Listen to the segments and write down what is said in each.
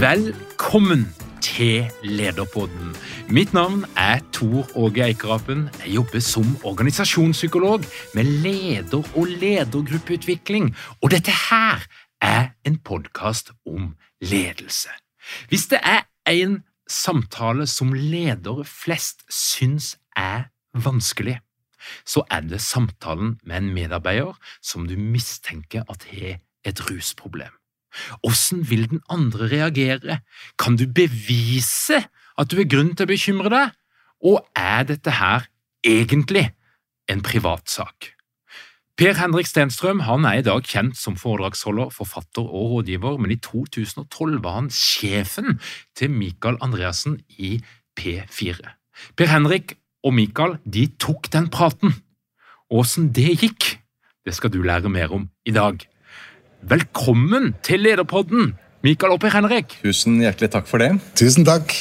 Velkommen til Lederpodden. Mitt navn er Tor Åge Eikerapen. Jeg jobber som organisasjonspsykolog med leder- og ledergruppeutvikling. Og dette her er en podkast om ledelse. Hvis det er en samtale som ledere flest syns er vanskelig, så er det samtalen med en medarbeider som du mistenker at har et rusproblem. Hvordan vil den andre reagere? Kan du bevise at du har grunn til å bekymre deg? Og er dette her egentlig en privatsak? Per Henrik Stenstrøm han er i dag kjent som foredragsholder, forfatter og rådgiver, men i 2012 var han sjefen til Mikael Andreassen i P4. Per Henrik og Mikael de tok den praten. Åssen det gikk, det skal du lære mer om i dag. Velkommen til Lederpodden, Mikael Per Henrik. Tusen hjertelig takk for det. Tusen takk.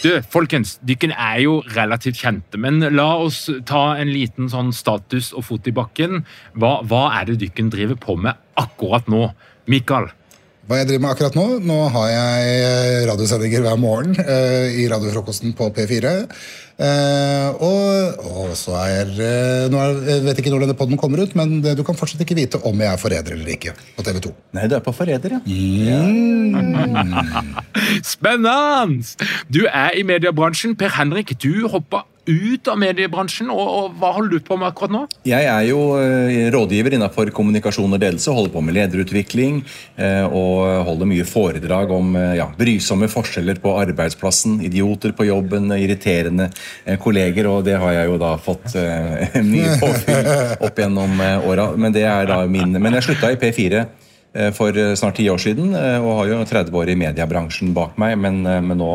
Du, folkens, Dykken er jo relativt kjente, men la oss ta en liten sånn status og fot i bakken. Hva, hva er det Dykken driver på med akkurat nå? Mikael? Hva jeg driver med akkurat nå? Nå har jeg radiosendinger hver morgen uh, i radiofrokosten på P4. Uh, og, og så er uh, nå er, Jeg vet ikke når denne podden kommer ut, men det, du kan fortsatt ikke vite om jeg er forræder eller ikke på TV 2. Nei, du er på Forræder, ja. Spennende! Du er i mediebransjen. Per Henrik, du hoppa ut av mediebransjen, og, og hva holder du på med akkurat nå? Jeg er jo eh, rådgiver innenfor kommunikasjon og ledelse, holder på med lederutvikling eh, og holder mye foredrag om eh, ja, brysomme forskjeller på arbeidsplassen, idioter på jobben, irriterende kolleger, og det har jeg jo da fått mye påfyll opp gjennom åra. Men det er da min Men jeg slutta i P4 eh, for snart ti år siden, og har jo 30 år i mediebransjen bak meg, men, men nå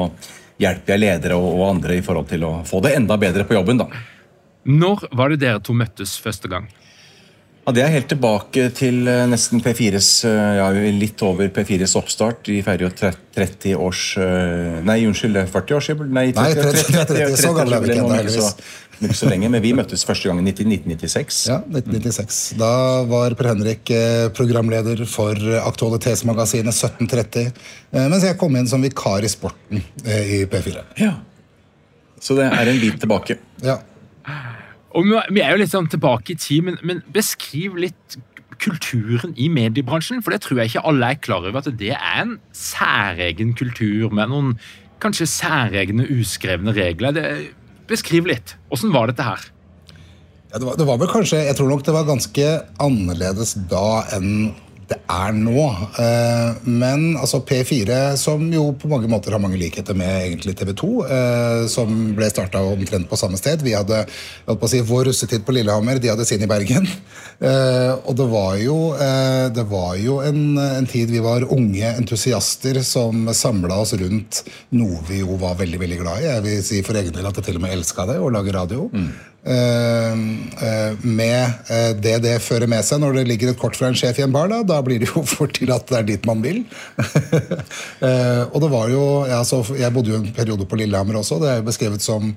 hjelper jeg ledere og, og andre i forhold til å få det enda bedre på jobben. da. Når var det dere to møttes første gang? Ja, Det er helt tilbake til eh, nesten P4s eh, ja, litt over P4s oppstart. De feirer jo 30 års eh, Nei, unnskyld, 40 års Nei, Nei, 30, 30, så gamle er vi ikke ennå, ikke så, ikke så lenge, men vi møttes første gang i 1996. Ja, 1996. Da var Per Henrik eh, programleder for Aktualitetsmagasinet 1730, eh, mens jeg kom inn som vikar i sporten eh, i P4. Ja. Så det er en bit tilbake. Ja. Og vi vi er jo litt sånn tilbake i tid, men, men beskriv litt kulturen i mediebransjen, for det tror jeg ikke alle er klar over at det er en særegen kultur med noen kanskje særegne uskrevne regler. Det, beskriv litt. Åssen var dette her? Ja, det, var, det var vel kanskje Jeg tror nok det var ganske annerledes da enn det er nå. Eh, men altså P4, som jo på mange måter har mange likheter med egentlig TV 2, eh, som ble starta omtrent på samme sted. Vi hadde si, vår russetid på Lillehammer, de hadde sin i Bergen. Eh, og det var jo, det var jo en, en tid vi var unge entusiaster som samla oss rundt noe vi jo var veldig veldig glad i. Jeg vil si for egen del at jeg til og med elska det, å lage radio. Med det det fører med seg når det ligger et kort fra en sjef i en bar. Da, da blir det jo fort til at det er dit man vil. og det var jo, ja, Jeg bodde jo en periode på Lillehammer også. Det er jo beskrevet som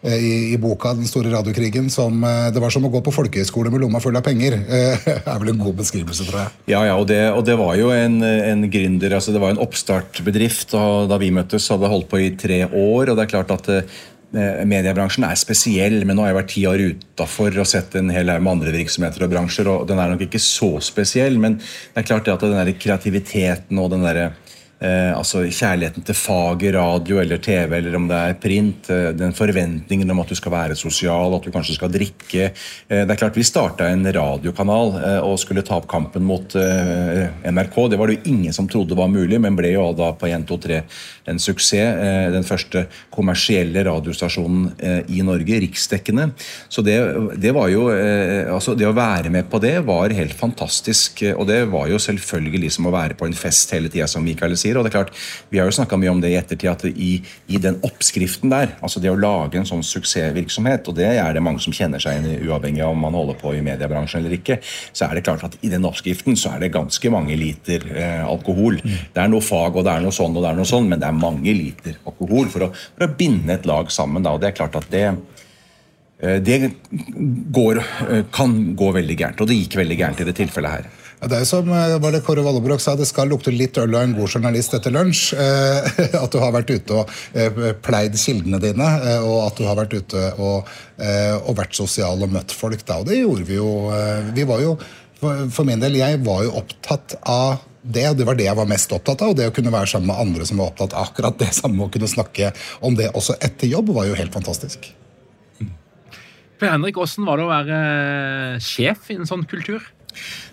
Eh, i, i, boka 'Den store radiokrigen' som eh, det var som å gå på folkehøyskole med lomma full av penger. Eh, det er vel en god beskrivelse, tror jeg. Ja, ja og, det, og det var jo en, en gründer, altså det var en oppstartbedrift. og Da vi møttes, hadde holdt på i tre år. og det er klart at Mediebransjen er spesiell, men nå har jeg vært ti år utafor og sett en hel haug med andre virksomheter og bransjer, og den er nok ikke så spesiell. Men det er klart det at den der kreativiteten og den der Eh, altså Kjærligheten til faget radio eller TV eller om det er print. Eh, den forventningen om at du skal være sosial, at du kanskje skal drikke. Eh, det er klart Vi starta en radiokanal eh, og skulle ta opp kampen mot eh, NRK. Det var det jo ingen som trodde var mulig, men ble jo da på 1, 2, 3 en suksess. Eh, den første kommersielle radiostasjonen i Norge, riksdekkende. Så det, det var jo altså Det å være med på det var helt fantastisk. Og det var jo selvfølgelig som å være på en fest hele tida, som Mikael sier sier. og det er klart, Vi har jo snakka mye om det i ettertid, at i, i, den oppskriften der, altså det å lage en sånn suksessvirksomhet, og det er det mange som kjenner seg igjen i, uavhengig av om man holder på i mediebransjen eller ikke, så er det klart at i den oppskriften så er det ganske mange liter eh, alkohol. Mm. Det er noe fag, og det er noe sånn og det er noe sånn, men det er mange liter alkohol for å, for å binde et lag sammen. Da, og det er klart at det eh, det går, eh, kan gå veldig gærent, og det gikk veldig gærent i det tilfellet her. Ja, det er jo som eh, var det Kåre Vallebrok sa, det skal lukte litt øl av en god journalist etter lunsj. Eh, at du har vært ute og eh, pleid kildene dine, og at du har vært ute og, og vært sosial og møtt folk. Da. Og det gjorde vi jo. Vi var jo, for min del, jeg var jo opptatt av det, og det var det jeg var mest opptatt av. og Det å kunne være sammen med andre som var opptatt av akkurat det samme, og kunne snakke om det også etter jobb, var jo helt fantastisk. Per Henrik, Hvordan var det å være sjef i en sånn kultur?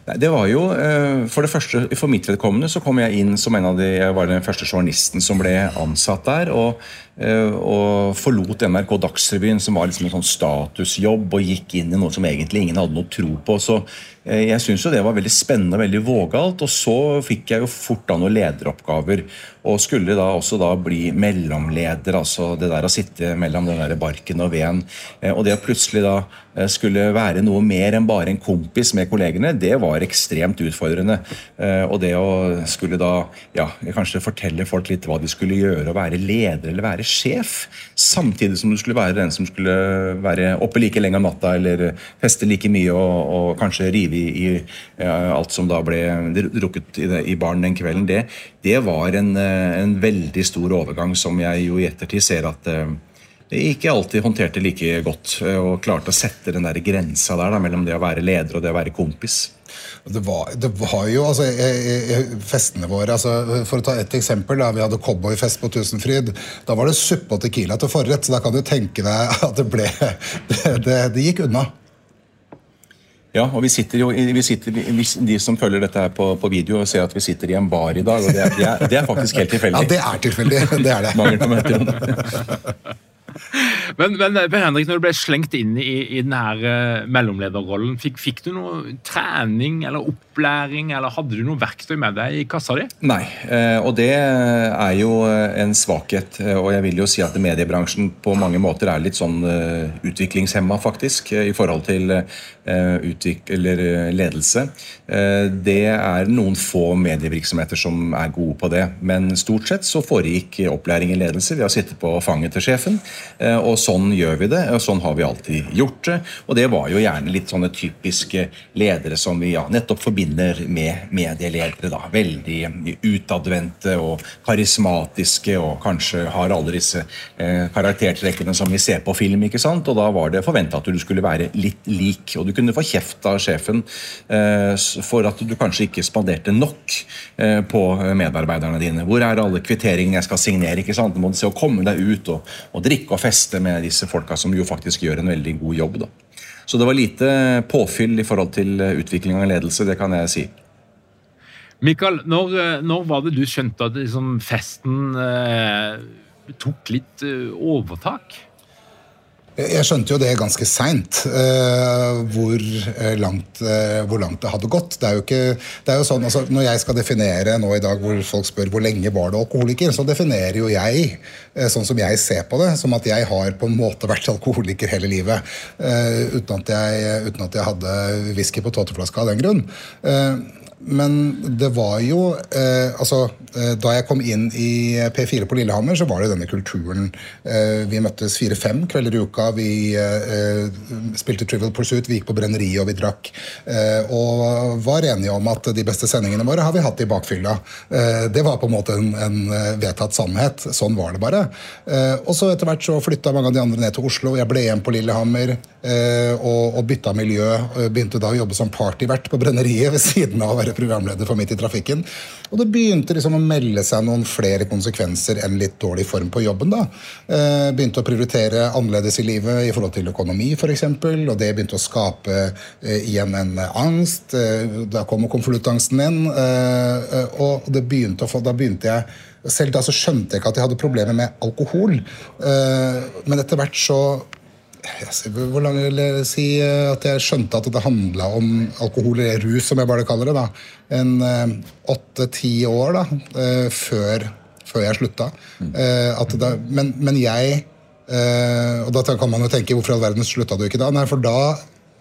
Nei, det var jo, eh, For det første, for mitt vedkommende så kom jeg inn som en av de, jeg var den første journalisten som ble ansatt der. og Eh, og forlot NRK Dagsrevyen, som var liksom en sånn statusjobb, og gikk inn i noe som egentlig ingen hadde noe tro på. Så eh, jeg syns jo det var veldig spennende og veldig vågalt. Og så fikk jeg jo fort da noen lederoppgaver, og skulle da også da bli mellomleder. Altså det der å sitte mellom den der barken og veden. Og det å plutselig da skulle være noe mer enn bare en kompis med kollegene, det var ekstremt utfordrende. Og det å skulle da ja, kanskje fortelle folk litt hva de skulle gjøre, og være leder eller være sjef, samtidig som du skulle være den som skulle være oppe like lenge om natta eller feste like mye og, og kanskje rive i, i ja, alt som da ble drukket i, i baren den kvelden. Det, det var en, en, veldig stor overgang som jeg jo i ettertid ser at jeg eh, ikke alltid håndterte like godt eh, og klarte å sette den der grensa der da, mellom det å være leder og det å være kompis. Det var, det var jo altså, Festene våre altså, For å ta et eksempel. Da, vi hadde cowboyfest på Tusenfryd. Da var det suppe og Tequila til forrett. Så da kan du tenke deg at det ble Det, det, det gikk unna. Ja, og vi sitter jo, vi sitter, De som følger dette her på, på, video, ser at vi sitter i en bar i dag. og Det er, det er, er faktisk helt tilfeldig. Ja, det er tilfeldig. Det er det. Men, men Per Henrik, når du ble slengt inn i, i denne uh, mellomlederrollen, fikk, fikk, du noe trening eller opplæring, eller hadde du noe verktøy med deg i kassa di? Nei, uh, og det er jo eh, en svakhet. Og jeg vil jo si at mediebransjen på mange måter er litt sånn utviklingshemma, faktisk, i forhold til eller ledelse. Det er noen få medievirksomheter som er gode på det, men stort sett så foregikk opplæring i ledelse ved å sitte på fanget til sjefen. Eh, og sånn gjør vi det, og sånn har vi alltid gjort det. Og det var jo gjerne litt sånne typiske ledere som vi ja, nettopp forbinder med medieledere. da, Veldig utadvendte og karismatiske og kanskje har alle disse eh, karaktertrekkene som vi ser på film. ikke sant? Og da var det forventa at du skulle være litt lik, og du kunne få kjeft av sjefen eh, for at du kanskje ikke spanderte nok eh, på medarbeiderne dine. Hvor er alle kvitteringene jeg skal signere? ikke sant? Du må se å komme deg ut og, og drikke og feste med disse folka som jo faktisk gjør en veldig god jobb. Da. Så det var lite påfyll i forhold til utvikling av ledelse, det kan jeg si. Mikael, når, når var det du skjønte at liksom, festen eh, tok litt eh, overtak? Jeg skjønte jo det ganske seint, uh, hvor, langt, uh, hvor langt det hadde gått. Det er jo ikke, det er jo sånn, altså, Når jeg skal definere nå i dag hvor folk spør hvor lenge var du alkoholiker, så definerer jo jeg uh, sånn som jeg ser på det, som at jeg har på en måte vært alkoholiker hele livet. Uten at, jeg, uten, at jeg, hadde whisky på tåteflaska av den grunn men det var jo eh, altså, eh, Da jeg kom inn i P4 på Lillehammer, så var det denne kulturen. Eh, vi møttes fire-fem kvelder i uka. Vi eh, eh, spilte Trivial Pursuit, vi gikk på brenneriet og vi drakk. Eh, og var enige om at de beste sendingene våre har vi hatt i bakfylla. det var på en måte en, en, vedtatt sannhet. Sånn var det bare. og så etter hvert så flytta mange av de andre ned til Oslo. Jeg ble igjen på Lillehammer og, og bytta miljø. Begynte da å jobbe som partyvert på brenneriet ved siden av å være programleder for Midt i trafikken. Og det begynte liksom å melde seg noen flere konsekvenser enn litt dårlig form på jobben. da. Eh, begynte å prioritere annerledes i livet i forhold til økonomi f.eks. Og det begynte å skape eh, igjen en angst. Eh, da kom konvoluttangsten inn. Eh, eh, og det begynte få, da begynte jeg selv da så skjønte jeg ikke at jeg hadde problemer med alkohol. Eh, men etter hvert så hvor langt vil jeg si eh, at jeg skjønte at det handla om alkohol, eller rus, som jeg bare kaller det. da, En eh, åtte-ti år da, eh, før, før jeg slutta. Det, men, men, jeg Og da kan man jo tenke hvorfor i all verden slutta du ikke da? Nei, for da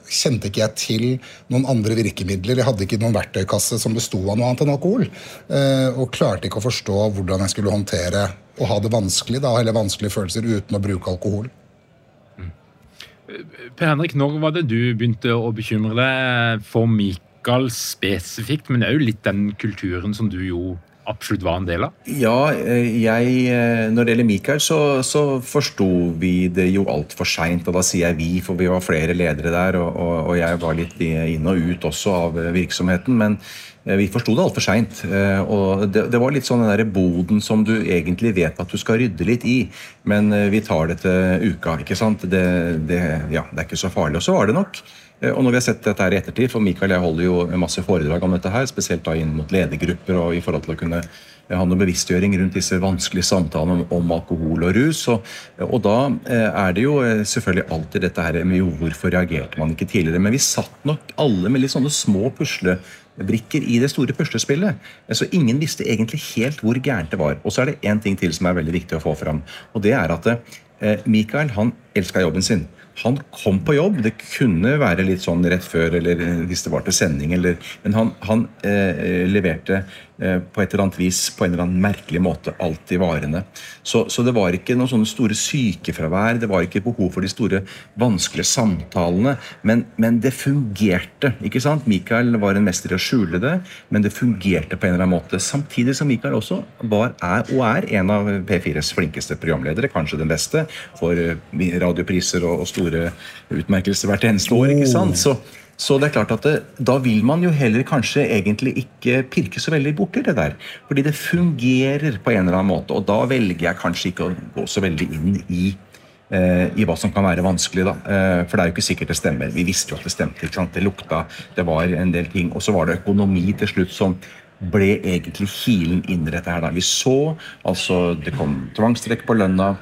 kjente ikke jeg til noen andre virkemidler. Jeg hadde ikke noen verktøykasse som besto av noe annet enn alkohol. Og klarte ikke å forstå hvordan jeg skulle håndtere å ha det vanskelig, da, eller vanskelige følelser uten å bruke alkohol. Per Henrik, når var det du begynte å bekymre deg for Mikael spesifikt, men òg litt den kulturen som du jo absolutt var en del av? Ja, eh, jeg, eh, når det gjelder Mikael, så, så forsto vi det jo altfor seint. Og da sier jeg vi, for vi var flere ledere der, og, og, og jeg var litt inn og ut også av virksomheten. Men Eh, vi forsto det altfor seint. Eh, det, det, var litt sånn den der boden som du egentlig vet at du skal rydde litt i, men eh, vi tar det til uka. ikke sant? Det, det, ja, det er ikke så farlig. Og så var det nok. Og når vi har sett dette her i ettertid, for Mikael jeg holder jo masse foredrag om dette her, spesielt da inn mot ledergrupper og i forhold til å kunne ha noe bevisstgjøring rundt disse vanskelige samtalene om, alkohol og rus. Og, og, da er det jo selvfølgelig alltid dette her med jo, hvorfor reagerte man ikke tidligere. Men vi satt nok alle med litt sånne små pusle brikker i det store puslespillet. Så ingen visste egentlig helt hvor gærent det var. Og så er det én ting til som er veldig viktig å få fram. Og det er at Michael Mikael han elska jobben sin. Han kom på jobb. Det kunne være litt sånn rett før eller hvis det var til sending. Eller, men han, han eh, leverte Eh, på et eller annet vis, på en eller annen merkelig måte, alltid varende. Så, så, det var ikke noen sånne store sykefravær, det var ikke behov for de store, vanskelige samtalene. Men, men, det fungerte. ikke sant? Michael var en mester i å skjule det, men det fungerte på en eller annen måte. Samtidig som Michael også var, er, og er en av P4s flinkeste programledere, kanskje den beste, for eh, radiopriser og, og store utmerkelser hvert eneste år. ikke sant? Så så det er klart at det, Da vil man jo heller kanskje egentlig ikke pirke så veldig borti det der. Fordi det fungerer på en eller annen måte. Og da velger jeg kanskje ikke å gå så veldig inn i, eh, i hva som kan være vanskelig. da. Eh, for det er jo ikke sikkert det stemmer. Vi visste jo at det stemte. ikke sant? Det lukta, det var en del ting. Og så var det økonomi til slutt som ble egentlig kilen inn i dette her. da. Vi så altså Det kom tvangstrekk på lønna.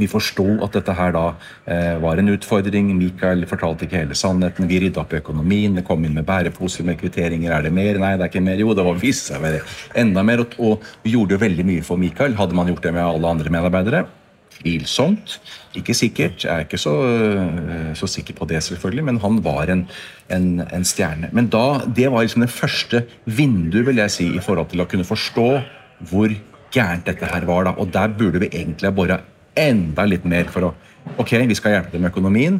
Vi forsto at dette her da eh, var en utfordring. Mikael fortalte ikke hele sannheten. Vi rydda opp i økonomien. Det kom inn med bæreposer med kvitteringer. Er det mer? Nei, det er ikke mer. Jo, det var visst enda mer. Og vi gjorde jo veldig mye for Mikael. Hadde man gjort det med alle andre medarbeidere? Tvilsomt. Ikke sikkert. Jeg er ikke så, eh, så, sikker på det, selvfølgelig, men han var en, en, en stjerne. Men da, det var liksom det første vinduet, vil jeg si, i forhold til å kunne forstå hvor gærent dette her var. da, Og der burde vi egentlig ha bora enda litt mer for å Ok, vi skal hjelpe deg med økonomien,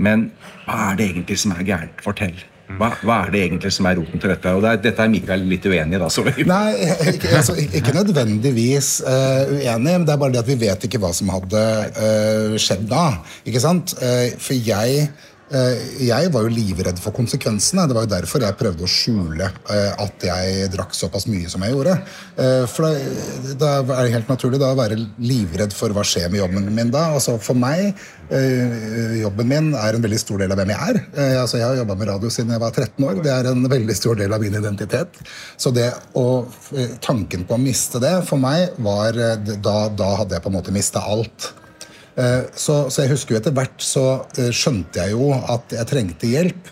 men hva er det egentlig som er gærent? Fortell. Hva, hva, er det egentlig som er roten til dette? Og det er, Dette er Mikael litt uenig i. da. Sorry. Nei, ikke, altså, ikke nødvendigvis uh, uenig, men det er bare det at vi vet ikke hva som hadde uh, skjedd da. ikke sant? Uh, for jeg jeg var jo livredd for konsekvensene. Det var jo derfor jeg prøvde å skjule eh, at jeg drakk såpass mye som jeg gjorde. Eh, for da er det helt naturlig da å være livredd for hva skjer med jobben min da. Altså For meg, jobben min er en veldig stor del av hvem jeg er. Altså Jeg har jobba med radio siden jeg var 13 år. Det er en veldig stor del av min identitet. Så det å, tanken på å miste det, for meg var Da, da hadde jeg på en måte mista alt. Så, så, jeg husker jo etter hvert så skjønte jeg jo at jeg trengte hjelp.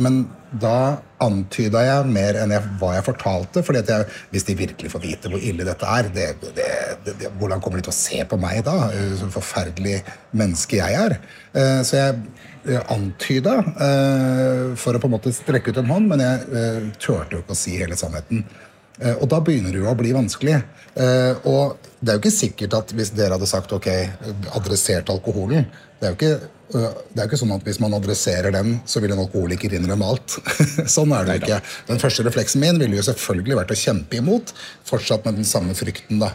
Men da antyda jeg mer enn jeg, hva jeg fortalte. fordi jeg, Hvis de virkelig får vite hvor ille dette er, det, det, det, hvordan kommer de til å se på meg da? Så forferdelig menneske jeg er. Eh, så jeg antyda eh, for å på en måte strekke ut en hånd, men jeg eh, turte jo ikke å si hele sannheten. Og da begynner det jo å bli vanskelig. Og det er jo ikke sikkert at hvis dere hadde sagt ok, adressert alkoholen Det er jo ikke det er jo ikke sånn at Hvis man adresserer den, så vil en alkoholiker innrømme alt. sånn er det jo ikke. Den første refleksen min ville jo selvfølgelig vært å kjempe imot, fortsatt med den samme frykten. da.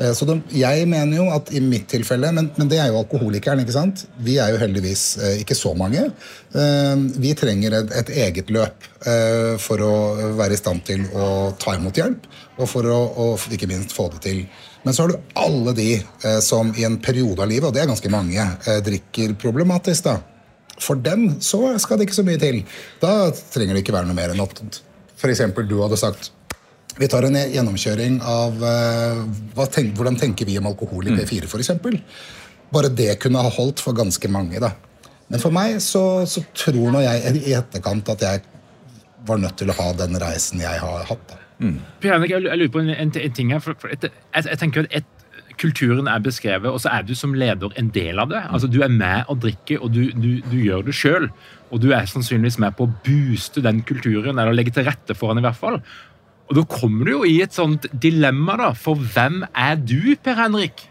Eh, så de, Jeg mener jo at i mitt tilfelle, men, men, det er jo alkoholikeren. ikke sant? Vi er jo heldigvis eh, ikke så mange. Eh, vi trenger et, et eget løp for å være i stand til å ta imot hjelp, og for å og ikke minst få det til. Men så har du alle de eh, som i en periode av livet, og det er ganske mange, eh, drikker problematisk. da. For dem så skal det ikke så mye til. Da trenger det ikke være noe mer enn at f.eks. du hadde sagt vi tar en gjennomkjøring av uh, tenk, hvordan tenker vi om alkohol i P4 f.eks. Bare det kunne ha holdt for ganske mange. da. Men for meg så, så tror nå jeg i etterkant at jeg var nødt til å ha den reisen jeg har hatt. da. Mm. Jeg, lurer på en, en, en ting her. Et, jeg, jeg, tenker at et, Kulturen er beskrevet, og så er du som leder en del av det. Altså Du er med og drikker, og du, du, du gjør det sjøl. Og du er sannsynligvis med på å booste den kulturen, eller legge til rette for den i hvert fall. Og da kommer du jo i et sånt dilemma, da. For hvem er du, Per Henrik,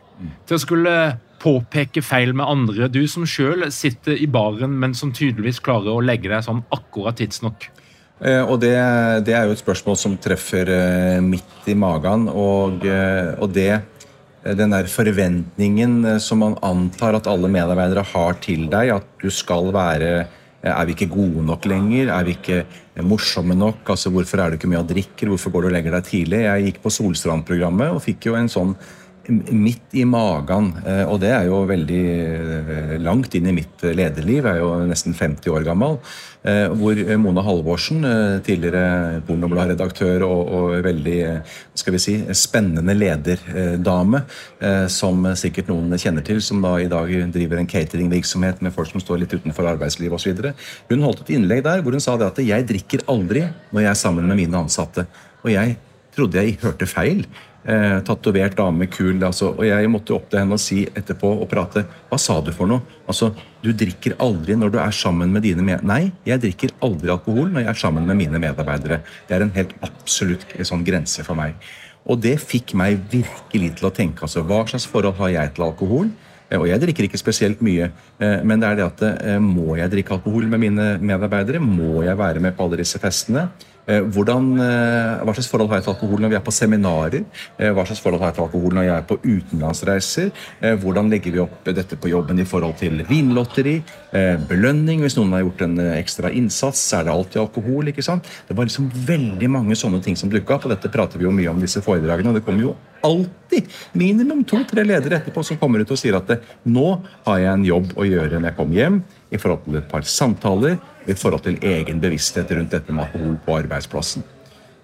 til å skulle påpeke feil med andre? Du som sjøl sitter i baren, men som tydeligvis klarer å legge deg sånn akkurat tidsnok. Eh, og det, det, er jo et spørsmål som treffer eh, midt i magen. Og, eh, og det, den der forventningen som man antar at alle medarbeidere har til deg, at du skal være Er vi ikke gode nok lenger? Er vi ikke morsomme nok? Altså, Hvorfor er du ikke med og drikker? Hvorfor går du og legger deg tidlig? Jeg gikk på Solstrand-programmet og fikk jo en sånn midt i magen. Og det er jo veldig langt inn i mitt lederliv. Jeg er jo nesten 50 år gammel. Eh, hvor Mona Halvorsen, eh, tidligere Pornoblad-redaktør og, og, veldig skal vi si, spennende lederdame, eh, som sikkert noen kjenner til, som da i dag driver en cateringvirksomhet med folk som står litt utenfor arbeidslivet osv. Hun holdt et innlegg der hvor hun sa det at 'jeg drikker aldri når jeg er sammen med mine ansatte'. Og jeg trodde jeg hørte feil eh, tatovert dame, kul. Altså, og jeg måtte opp til henne og si etterpå og prate Hva sa du for noe? Altså, Du drikker aldri når du er sammen med dine med... Nei, jeg drikker aldri alkohol når jeg er sammen med mine medarbeidere. Det er en helt absolutt sånn grense for meg. Og det fikk meg virkelig til å tenke. altså, Hva slags forhold har jeg til alkohol? Eh, og jeg drikker ikke spesielt mye, eh, men det er det at eh, må jeg drikke alkohol med mine medarbeidere? Må jeg være med på alle disse festene? Eh, hvordan, eh, hva slags forhold har jeg til alkohol når vi er på seminarer? Eh, hva slags forhold har jeg til alkohol når jeg er på utenlandsreiser? Hvordan legger vi opp dette på jobben i forhold til vinlotteri? Belønning hvis noen har gjort en ekstra innsats? Er det alltid alkohol? ikke sant? Det var liksom veldig mange sånne ting som dukka opp, og dette prater vi jo mye om disse foredragene. og det kommer jo alltid minimum to-tre ledere etterpå som kommer ut og sier at nå har jeg en jobb å gjøre når jeg kommer hjem, i forhold til et par samtaler i forhold til egen bevissthet rundt dette med alkohol på arbeidsplassen.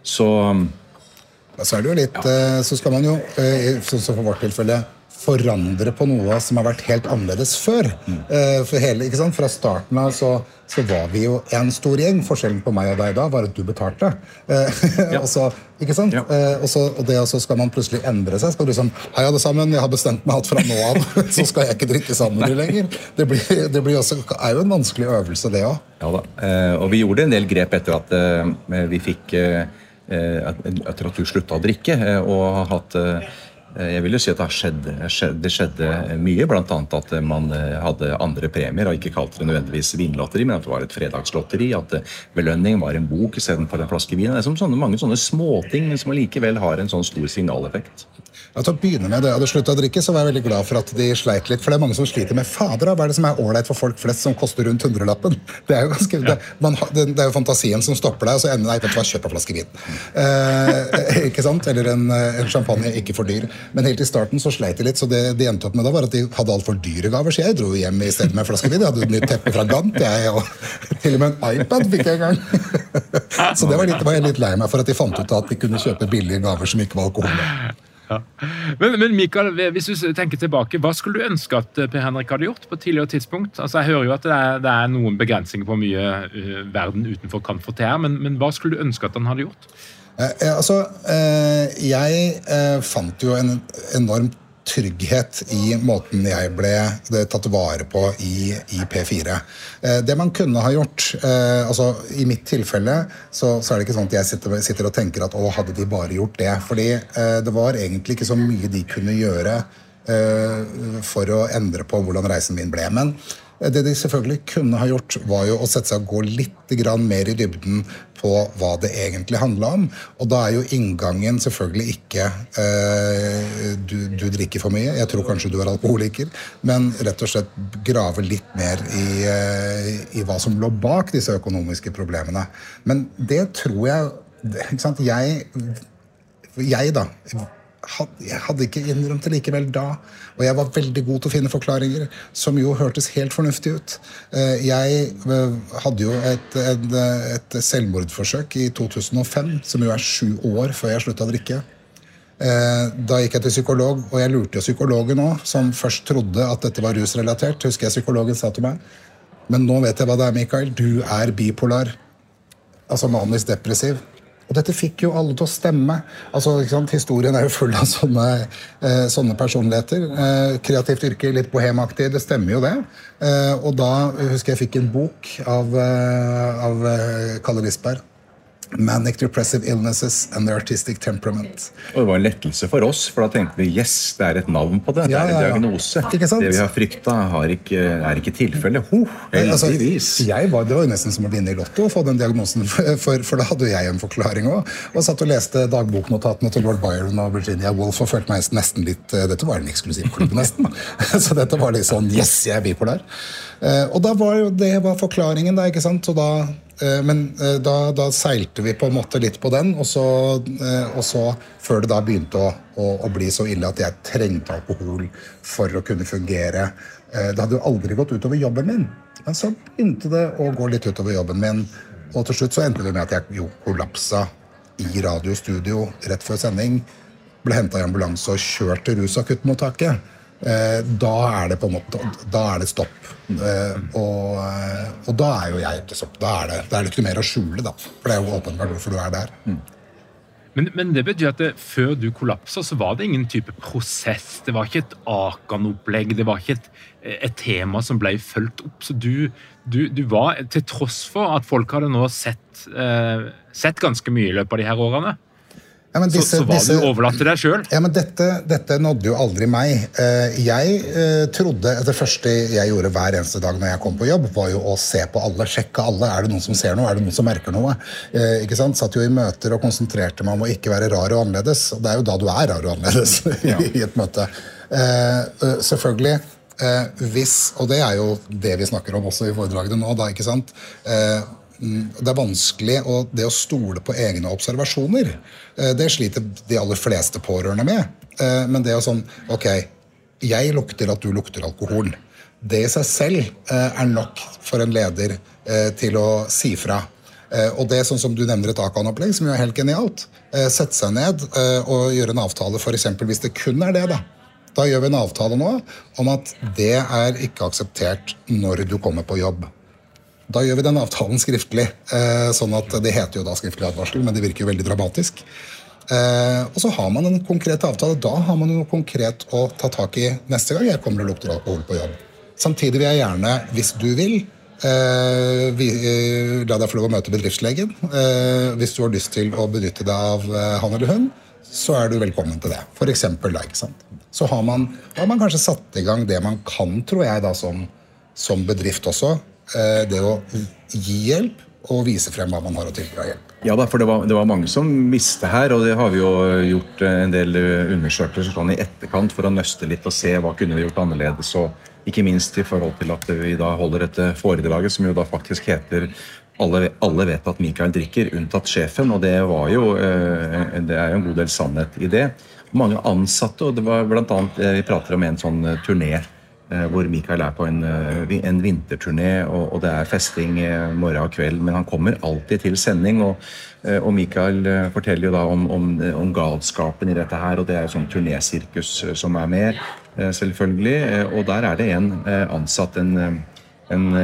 Så så er det jo litt, ja. Eh, så skal man jo, eh, sånn som for vårt tilfelle, forandre på noe som har vært helt annerledes før. Mm. For hele? Fra starten av så, så, var vi jo en stor gjeng. Forskjellen på meg og deg da var at du betalte. Ja. og, så, ikke sant? Ja. og, så, og det også skal man plutselig endre seg. Skal du liksom Hei, alle sammen, jeg har bestemt meg at fra nå av så skal jeg ikke drikke sammen med lenger. Det, blir, det blir også, er jo en vanskelig øvelse, det òg. Ja da. Og vi gjorde en del grep etter at vi fikk Etter at du slutta å drikke og har hatt Eh, jeg vil jo si at det, skjedde, det skjedde mye, bl.a. at man eh, hadde andre premier. og Ikke kalte det nødvendigvis vinlotteri, men at det var et fredagslotteri. At eh, belønning var en bok istedenfor en flaske vin. Det er sånne, mange sånne småting, som allikevel har en sånn stor signaleffekt. Ja, til å begynne med, Da jeg hadde slutta å drikke, så var jeg veldig glad for at de sleit litt. For det er mange som sliter med fader, hva er det som er ålreit for folk flest som koster rundt hundrelappen? Det er jo ganske, det, man, det, er jo fantasien som stopper deg, og så ender nei, vet du hva, kjøp en flaske vin. Eh, ikke sant? Eller en, en, champagne, ikke for dyr. Men helt i starten så sleit de litt, så det de endte opp med da, var at de hadde altfor dyre gaver. Så jeg dro hjem i stedet med en flaske vin. Jeg hadde et nytt teppe fra Gant, jeg, og til og med en iPad fikk jeg en gang. så det var, litt, var jeg litt lei meg for at de fant ut at de kunne kjøpe billige gaver som ikke var alkohol. Men, men, Mikael, hvis du tenker tilbake, hva skulle du ønske at Per Henrik hadde gjort på et tidligere tidspunkt? Altså, Jeg hører jo at det er, det er noen begrensninger på mye uh, verden utenfor kan få til her, men, men, hva skulle du ønske at han hadde gjort? Eh, altså, eh, Jeg eh, fant jo en enormt trygghet i måten jeg ble tatt vare på i, i P4. Eh, det man kunne ha gjort eh, altså I mitt tilfelle så, så, er det ikke sånn at jeg sitter, sitter, og tenker at å, hadde de bare gjort det. Fordi eh, det var egentlig ikke så mye de kunne gjøre for å endre på hvordan reisen min ble. Men det de selvfølgelig kunne ha gjort, var jo å sette seg og gå litt mer i dybden på hva det egentlig handla om. Og da er jo inngangen selvfølgelig ikke eh, du, du, drikker for mye, jeg tror kanskje du er alkoholiker, men rett og slett grave litt mer i, eh, i hva som lå bak disse økonomiske problemene. Men det tror jeg Jeg, jeg da jeg hadde ikke innrømt det likevel da. Og jeg var veldig god til å finne forklaringer, som jo hørtes helt fornuftig ut. Eh, jeg eh, hadde jo et, et, et selvmordsforsøk i 2005, som jo er sju år før jeg slutta å drikke. Eh, da gikk jeg til psykolog, og jeg lurte jo psykologen òg, som først trodde at dette var rusrelatert. Husker jeg psykologen sa til meg. Men nå vet jeg hva det er, Mikael. Du er bipolar. Altså manisk depressiv. Og dette fikk jo alle til å stemme. Altså, Historien er jo full av sånne, eh, sånne personligheter. Eh, kreativt yrke, litt bohemaktig. Det stemmer jo, det. Eh, og da husker jeg fikk en bok av, eh, av eh, Kalle Lisberg Manic Depressive Illnesses and the Artistic Temperament. Og Det var en lettelse for oss, for da tenkte vi yes, det er et navn på det. Det er en diagnose. Det vi har frykta, er ikke tilfellet. Heldigvis. altså, var, det var jo nesten som å vinne i Lotto å få den diagnosen, for, for da hadde jeg en forklaring òg. Og satt og leste dagboknotatene til lord Byron og Virginia Woolf og følte meg nesten litt eh, Dette var en eksklusiv klubb, nesten. Så dette var litt sånn Yes, jeg er bipolar. Eh, og da var jo det var forklaringen, da. ikke sant? Så da Eh, men eh, da, da, seilte vi på en måte litt på den, og så, og så før det da begynte å, å, å, bli så ille at jeg trengte alkohol for å kunne fungere. Det hadde jo aldri gått utover jobben min, men så begynte det å gå litt utover jobben min. Og til slutt så endte det med at jeg jo kollapsa i radiostudio rett før sending. Ble henta i ambulanse og kjørt til rusakuttmottaket. Eh, da er det på en måte Da er det stopp. Eh, og, eh, og da er jo jeg ikke stopp. Da er det, det er ikke mer å skjule, da. For det er jo åpenbart hvorfor du er der. Mm. Men, men, det betyr at det, før du kollapsa, så var det ingen type prosess. Det var ikke et Akan-opplegg. Det var ikke et, et, tema som ble fulgt opp. Så du, du, du, var, til tross for at folk hadde nå sett, eh, sett ganske mye i løpet av de her årene, ja, disse, så, så, var disse, du overlatt til deg sjøl? Ja, men dette, dette, nådde jo aldri meg. Eh, jeg eh, trodde Det første jeg gjorde hver eneste dag når jeg kom på jobb, var jo å se på alle, sjekke alle. Er det noen som ser noe? Er det noen som merker noe? Eh, ikke sant? Satt jo i møter og konsentrerte meg om å ikke være rar og annerledes. Og det er jo da du er rar og annerledes ja. i et møte. Selvfølgelig. Hvis, og det er jo det vi snakker om også i foredragene nå, da, ikke sant? Mm, det er vanskelig å, det å stole på egne observasjoner. Eh, det sliter de aller fleste pårørende med. Eh, men det å sånn Ok, jeg lukter at du lukter alkohol. Det i seg selv eh, er nok for en leder til å si fra. Og det sånn som du nevner et Akan-opplegg, som jo er helt genialt. Sette seg ned og gjøre en avtale, f.eks. hvis det kun er det. Da Da gjør vi en avtale nå om at det er ikke akseptert når du kommer på jobb. Da gjør vi den avtalen skriftlig. Eh, sånn at Det heter jo da skriftlig advarsel, men det virker jo veldig dramatisk. Eh, og så har man en konkret avtale. Da har man noe konkret å ta tak i neste gang jeg kommer og lukter alkohol på jobb. Samtidig vil jeg gjerne, hvis du vil, eh, la deg få lov å møte bedriftslegen. hvis du har lyst til å benytte deg av han eller hun, så er du velkommen til det. For eksempel, da, ikke sant? Så har man, har man kanskje satt i gang det man kan, tror jeg, da, som, som bedrift også. Eh, det å gi hjelp og vise frem hva man har å tilby av hjelp. Ja, da, for det var, det var, mange som visste her, og det har vi jo gjort eh, en del eh, undersøkelser sånn i etterkant for å nøste litt og se hva kunne vi gjort annerledes. og Ikke minst i forhold til at vi da holder dette foredraget, som jo da faktisk heter alle, alle vet at Michael drikker, unntatt sjefen. Og det, var jo, det er jo en god del sannhet i det. Mange ansatte, og det var blant annet, vi prater om en sånn turné hvor Mikael er på en, en vinterturné, og, og, det er festing morgen og kveld. Men han kommer alltid til sending. Og, og Mikael forteller jo da om, om, om, galskapen i dette her. Og det er jo sånn turnésirkus som er med, selvfølgelig. Og der er det en ansatt, en en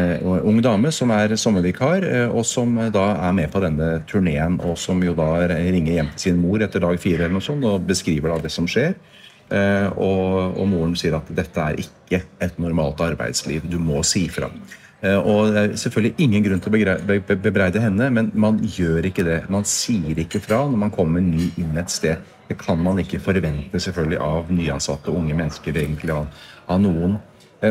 ung dame som er sommervikar, og som da er med på denne turneen. Og som jo da ringer hjem til sin mor etter dag fire eller noe sånt, og beskriver da det som skjer. Og, og, moren sier at dette er ikke et normalt arbeidsliv, du må si fra. Og det er selvfølgelig ingen grunn til å bebreide henne, men man gjør ikke det. Man sier ikke fra når man kommer ny inn et sted. Det kan man ikke forvente selvfølgelig av nyansatte unge mennesker egentlig av, av noen.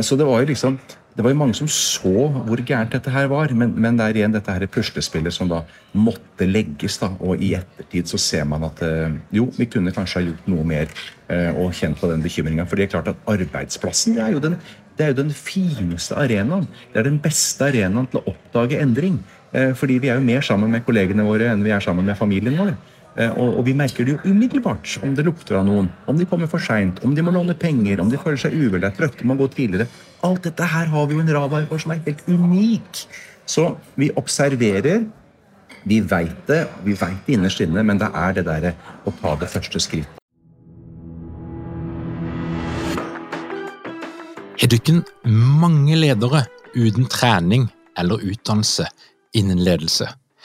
Så det var jo liksom det var jo mange som så hvor gærent dette her var, men, men det er igjen dette her puslespillet som da måtte legges. da, Og i ettertid så ser man at eh, jo, vi kunne kanskje ha gjort noe mer eh, og kjent på den bekymringa. For det er klart at arbeidsplassen det er, jo den, det er jo den fineste arenaen. Det er den beste arenaen til å oppdage endring. Eh, fordi vi er jo mer sammen med kollegene våre enn vi er sammen med familien vår. Eh, og, og, vi merker det jo umiddelbart om det lukter av noen, om de kommer for seint, om de må låne penger, om de føler seg uvellet, røkter man gå tidligere. Alt dette her har vi jo en radar for som er helt unik. Så vi observerer. Vi veit det, vi veit det innerst inne, men det er det derre å ta det første skritt. Har dere mange ledere uten trening eller utdannelse innen ledelse?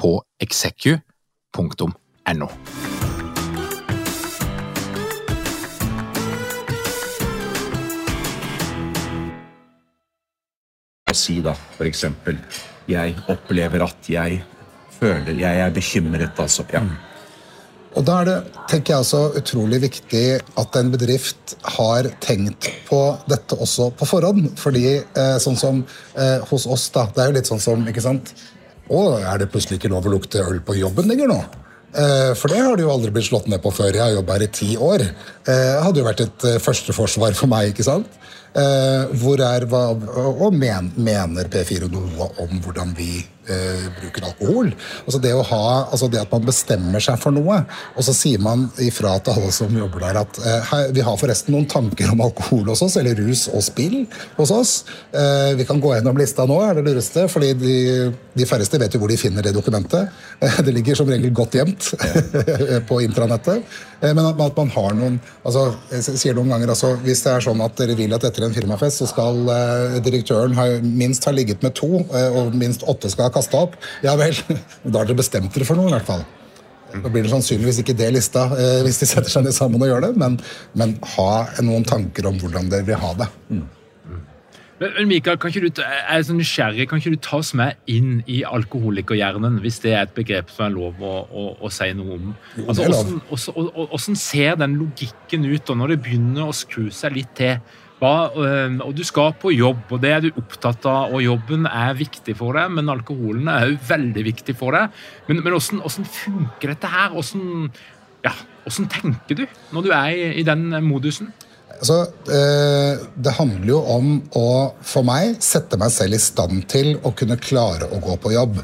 på execu.no. Si da, for eksempel Jeg opplever at jeg føler Jeg er bekymret, altså. Ja. Og Da er det tenker jeg så utrolig viktig at en bedrift har tenkt på dette også på forhånd. Fordi eh, sånn som eh, hos oss, da, det er jo litt sånn som ikke sant? Å, er det plutselig ikke lov å lukte øl på jobben lenger nå? Eh, for det har det jo aldri blitt slått ned på før. Jeg har jobba her i ti år. Det eh, hadde jo vært et eh, førsteforsvar for meg. ikke sant? Hvor er, og mener P4 noe om hvordan vi eh, bruker alkohol. Altså det, å ha, altså det at man bestemmer seg for noe, og så sier man ifra til alle som jobber der at eh, vi har forresten noen tanker om alkohol hos oss, eller rus og spill hos oss. Eh, vi kan gå gjennom lista nå, er det lureste, fordi de, de færreste vet jo hvor de finner det dokumentet. det ligger som regel godt gjemt på intranettet. Eh, men at, man har noen altså, Jeg sier noen ganger altså, Hvis det er sånn at dere vil at etter en firmafest så skal eh, direktøren ha, minst ha ligget med to, eh, og minst åtte skal ha kasta opp, ja vel, da har dere bestemt dere for noe, i hvert fall. Da blir det sannsynligvis ikke det lista eh, hvis de setter seg ned sammen og gjør det, men, men ha noen tanker om hvordan dere vil ha det. Mm. Men Mikael, kan ikke du, jeg er så nysgjerrig, kan ikke du ta oss med inn i alkoholikerhjernen, hvis det er et begrep som er lov å, å, å si noe om? Altså, hvordan, hvordan, ser den logikken ut da, når det begynner å skru seg litt til? Hva, og Du skal på jobb, og det er du opptatt av, og jobben er viktig for deg, men alkoholen er òg veldig viktig for deg. Men, men hvordan, funker dette her? Hvordan, ja, hvordan tenker du når du er i, i den modusen? Altså, eh, det handler jo om å, for meg, sette meg selv i stand til å kunne klare å gå på jobb.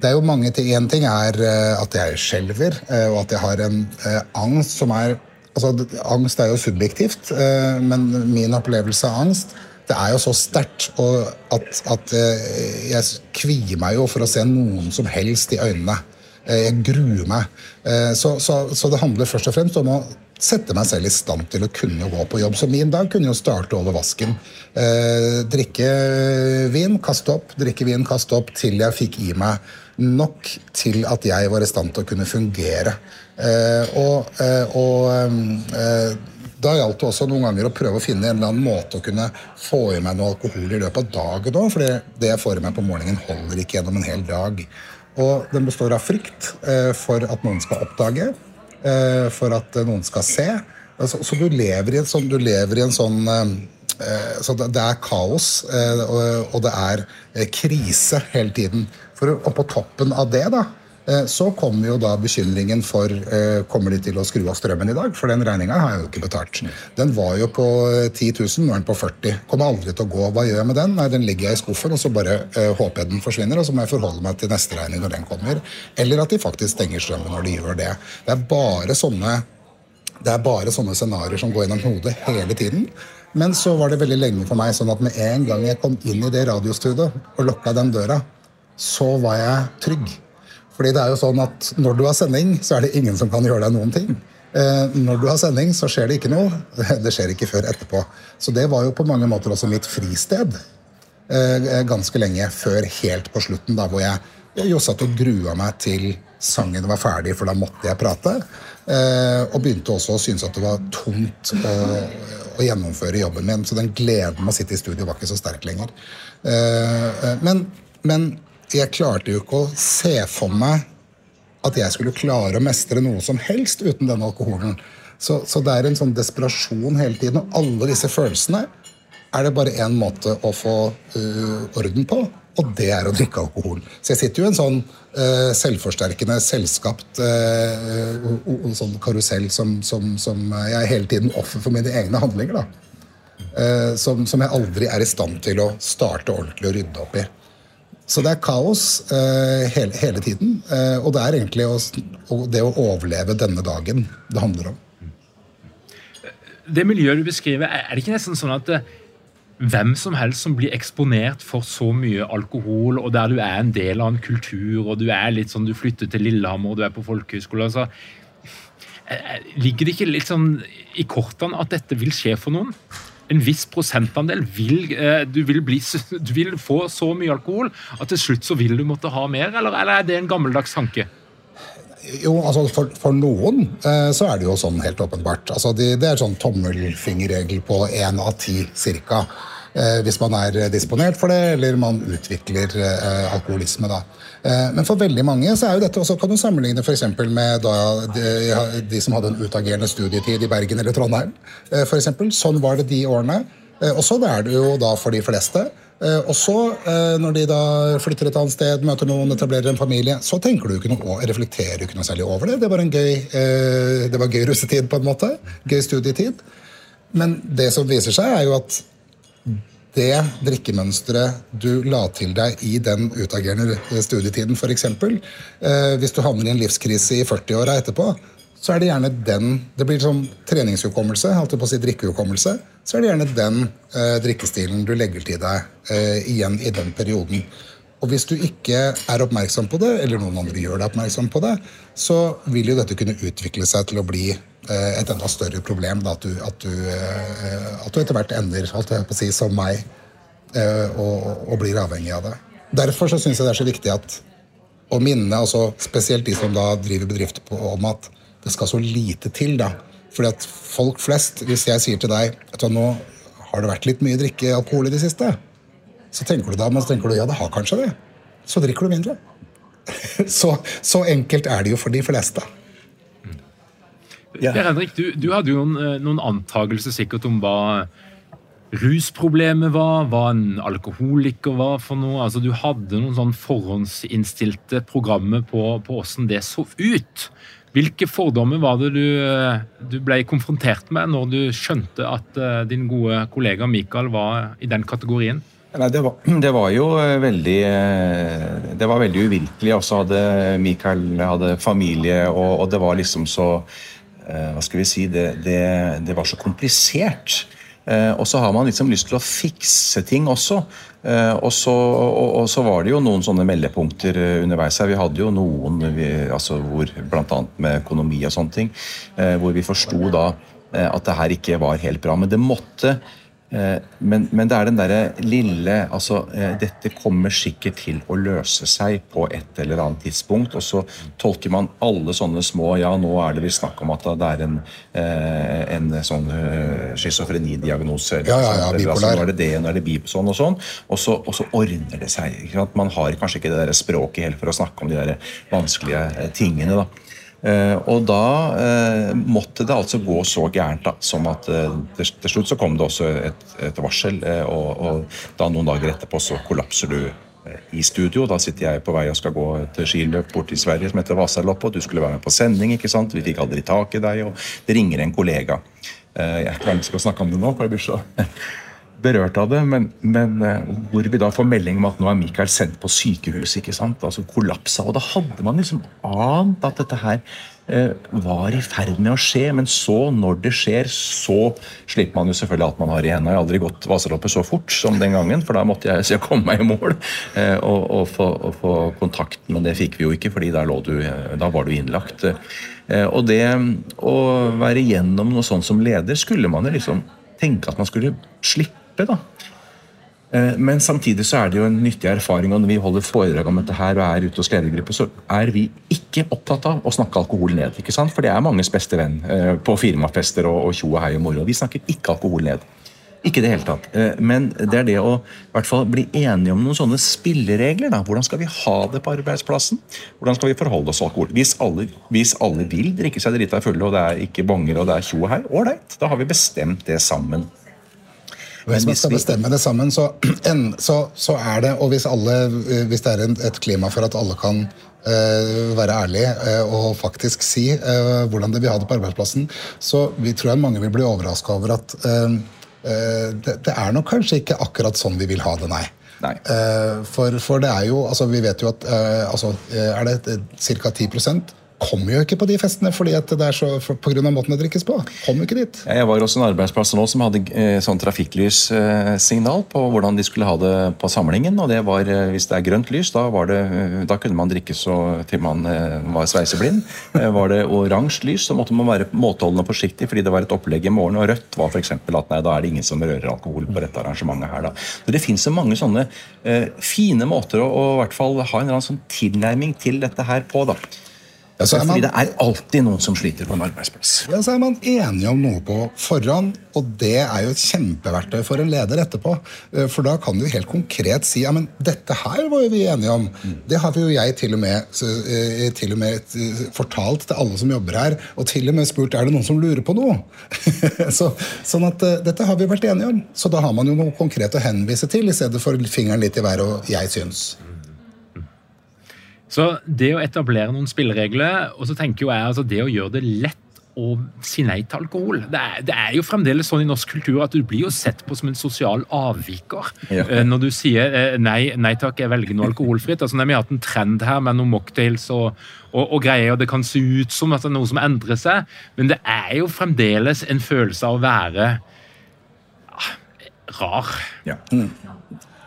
Det er jo mange ting. Én ting er eh, at jeg skjelver, eh, og at jeg har en angst som er altså, Angst er jo subjektivt, men min opplevelse av angst det er jo så sterkt at, at jeg kvier meg jo for å se noen som helst i øynene. Jeg gruer meg. Så, så, så det handler først og fremst om å sette meg selv i stand til å kunne gå på jobb. Så min dag kunne jo starte over vasken. Eh, drikke vin, kaste opp, drikke vin, kaste opp, til jeg fikk i meg nok til at jeg var i stand til å kunne fungere. Eh, og, eh, og eh, da gjaldt det også noen ganger å prøve å finne en eller annen måte å kunne få i meg noe alkohol i løpet av dagen òg, for det jeg får i meg på morgenen, holder ikke gjennom en hel dag. Og den består av frykt eh, for at noen skal oppdage. Eh, for at noen skal se. Altså, så du lever i en sånn, sånn eh, så det, er kaos, eh, og, det er eh, krise hele tiden. For, og på toppen av det, da, eh, så kommer jo da bekymringen for eh, Kommer de til å skru av strømmen i dag? For den regninga har jeg jo ikke betalt. Den var jo på eh, 10 000, nå er den på 40 Kommer aldri til å gå. Hva gjør jeg med den? Nei, Den ligger jeg i skuffen, og så bare eh, håper jeg den forsvinner, og så må jeg forholde meg til neste regning når den kommer. Eller at de faktisk stenger strømmen når de gjør det. Det er bare sånne det sånne scenarioer som går gjennom hodet hele tiden. Men så var det veldig lenge for meg sånn at med en gang jeg kom inn i det radiostudioet og lukka den døra, så var jeg trygg. Fordi det er jo sånn at når du har sending, så er det ingen som kan gjøre deg noen ting. Eh, når du har sending, så skjer det ikke noe. Det skjer ikke før etterpå. Så det var jo på mange måter også mitt fristed. Eh, ganske lenge før helt på slutten, da hvor jeg, jo satt og grua meg til sangen var ferdig, for da måtte jeg prate. Eh, og begynte også å synes at det var tungt å, å gjennomføre jobben min. Så den gleden med å sitte i studio var ikke så sterk lenger. Men, men jeg klarte jo ikke å se for meg at jeg skulle klare å mestre noe som helst uten denne alkoholen. Så, så det er en sånn desperasjon hele tiden. Og alle disse følelsene er det bare én måte å få uh, orden på, og det er å drikke alkohol. Så jeg sitter jo i en sånn uh, selvforsterkende, selvskapt uh, sånn karusell som, som, som, jeg er hele tiden offer for mine egne handlinger. da. Som, som, jeg aldri er i stand til å starte ordentlig og rydde opp i. Så det er kaos hele, hele, tiden. og det er egentlig å, det å overleve denne dagen det handler om. Det miljøet du beskriver, er det ikke nesten sånn at hvem som helst som blir eksponert for så mye alkohol, og der du er en del av en kultur, og du er litt sånn, du flytter til Lillehammer, og du er på folkehøyskole altså, Ligger det ikke litt sånn i kortene at dette vil skje for noen? En viss prosentandel vil du, vil bli, du vil få så mye alkohol at til slutt så vil du måtte ha mer, eller, eller er det en gammeldags tanke? Jo, altså for, for noen eh, så er det jo sånn helt åpenbart. Altså de, det er sånn tommelfingerregel på én av ti cirka. Eh, hvis man er disponert for det, eller man utvikler eh, alkoholisme. da. Men for veldig mange så er jo dette også, kan du sammenligne for med de, de, som hadde en utagerende studietid i Bergen eller Trondheim. For eksempel. Sånn var det de årene. Og sånn er det jo da for de fleste. Og så, når de da flytter et annet sted, møter noen, etablerer en familie, så tenker du ikke noe, reflekterer du ikke noe særlig over det. Det var en gøy, det var gøy russetid, på en måte. Gøy studietid. Men det som viser seg, er jo at det drikkemønsteret du la til deg i den utagerende studietiden, f.eks. Eh, hvis du havner i en livskrise i 40-åra etterpå, så er det gjerne den Det blir sånn treningshukommelse, holdt på å si drikkehukommelse. Så er det gjerne den eh, drikkestilen du legger til deg eh, igjen i den perioden. Og hvis du ikke er oppmerksom på det, eller noen andre gjør deg oppmerksom på det, så vil jo dette kunne utvikle seg til å bli eh, et enda større problem. Da, at, du, at, du, eh, at, du, etter hvert ender alt jeg på å si, som meg eh, og, og, blir avhengig av det. Derfor syns jeg det er så viktig at, å minne altså spesielt de som da driver bedrifter om at det skal så lite til. da. Fordi at folk flest, hvis jeg sier til deg at nå har det vært litt mye drikke alkohol i det siste, så tenker du da, men så tenker du ja, det har kanskje det. Så drikker du mindre. så, så, enkelt er det jo for de fleste. Ja. Per Henrik, du, du, hadde jo noen, eh, noen antakelser sikkert om hva rusproblemet var, hva en alkoholiker var for noe. Altså, du hadde noen sånn forhåndsinnstilte programmer på, på hvordan det så ut. Hvilke fordommer var det du, eh, du, ble konfrontert med når du skjønte at uh, din gode kollega Mikael var i den kategorien? Nei, det var, det var, jo eh, veldig eh, Det var veldig uvirkelig. Også hadde Michael hadde familie, og, og det var liksom så eh, Hva skal vi si Det, det, det var så komplisert. Og så har man liksom lyst til å fikse ting også. Og så, og, og så var det jo noen sånne meldepunkter underveis her. Vi hadde jo noen vi, altså bl.a. med økonomi og sånne ting, hvor vi forsto da at det her ikke var helt bra. Men det måtte men, men, det er den derre lille altså, eh, Dette kommer sikkert til å løse seg på et eller annet tidspunkt. Og så tolker man alle sånne små Ja, nå er det vi snakk om at det er en, eh, en sånn schizofrenidiagnose. Ja, ja, ja. Altså, nå er det det, nå er det bip, sånn og sånn. Og så, og så ordner det seg. Man har kanskje ikke det der språket helt for å snakke om de der vanskelige tingene. da Eh, og da eh, måtte det altså gå så gærent da, som at eh, til, slutt så kom det også et, et varsel, eh, og, og da noen dager etterpå så kollapser du eh, i studio. Da sitter jeg på vei og skal gå til skiløp bort til Sverige som heter Vasaloppet, og du skulle være med på sending. ikke sant? Vi fikk aldri tak i deg, og det ringer en kollega. Eh, Jeg klarer ikke å snakke om det nå, for jeg blir så berørt av det. Men, men eh, hvor vi da får melding om at nå er Michael sendt på sykehus. ikke sant? Altså kollapsa. Og da hadde man liksom ant at dette her eh, var i ferd med å skje. Men så, når det skjer, så slipper man jo selvfølgelig alt man har i hendene. Jeg har aldri gått Vasaloppet så fort som den gangen, for da måtte jeg så jeg komme meg i mål eh, og, og, få, og få kontakt. Men det fikk vi jo ikke, fordi da, du, eh, da var du innlagt. Eh, Og det å være gjennom noe sånt som leder, skulle man jo liksom tenke at man skulle slippe, da. Eh, Men samtidig så er det jo en nyttig erfaring, og når vi holder foredrag om dette her og er ute hos ledergrupper, så er vi ikke opptatt av å snakke alkohol ned. ikke sant? For det er manges beste venn eh, på firmafester og, tjo og hei og moro. Vi snakker ikke alkohol ned. Ikke det hele tatt. Eh, Men det er det å i hvert fall bli enige om noen sånne spilleregler. da. Hvordan skal vi ha det på arbeidsplassen? Hvordan skal vi forholde oss til alkohol? Hvis alle, hvis alle vil drikke seg drita fulle, og det er ikke bonger og det er tjo og hei, ålreit. Da har vi bestemt det sammen. Hvis man skal bestemme det sammen, så, en, så, så er det Og hvis, alle, eh, hvis det er en, et klima for at alle kan Uh, være ærlige uh, og faktisk si uh, hvordan det vil ha det på arbeidsplassen, så vi tror jeg mange vil bli overraska over at eh, eh, det, det er nok kanskje ikke akkurat sånn vi vil ha det, nei. Nei. Eh, for, for det er jo altså Vi vet jo at eh, altså, eh, er det ca. 10 kommer jo ikke på de festene fordi at det er så, på grunn av måten det drikkes på. Kommer ikke dit. Jeg var også en arbeidsplass nå som hadde eh, sånn trafikklyssignal på hvordan de skulle ha det på samlingen. og det var, eh, Hvis det er grønt lys, da, det, eh, da kunne man drikke så til man eh, var sveiseblind. Eh, Var det oransje lys, så måtte man være måteholden og forsiktig fordi det var et opplegg i morgen. Og rødt var f.eks. at nei, da er det ingen som rører alkohol på dette arrangementet her. da. Så Det fins så mange sånne eh, fine måter å, å i hvert fall ha en eller annen sånn tilnærming til dette her på. da. Ja, så er man- Fordi det er alltid noen som sliter på en arbeidsplass. Ja, så er man enige om noe på forhånd, og det er jo et kjempeverktøy for en leder etterpå. Eh, For da kan du helt konkret si ja, men dette her var jo vi enige om. Det har vi jo jeg til og med, eh, til og med eh, fortalt til alle som jobber her, og til og med spurt er det noen som lurer på noe. så, sånn at dette har vi vært enige om. Så da har man jo noe konkret å henvise til, i stedet for fingeren litt i været og 'jeg syns'. Så det å etablere noen spilleregler, og så tenker jo jeg altså det å gjøre det lett å si nei til alkohol. Det er, det er jo fremdeles sånn i norsk kultur at du blir jo sett på som en sosial avviker Ja. eh, når du sier eh, nei, nei takk, jeg velger noe alkoholfritt. Altså, Vi har hatt en trend her med noen mocktails og, og, og greier, og det kan se ut som at det er noe som endrer seg, men det er jo fremdeles en følelse av å være ah, rar. Ja. Ja,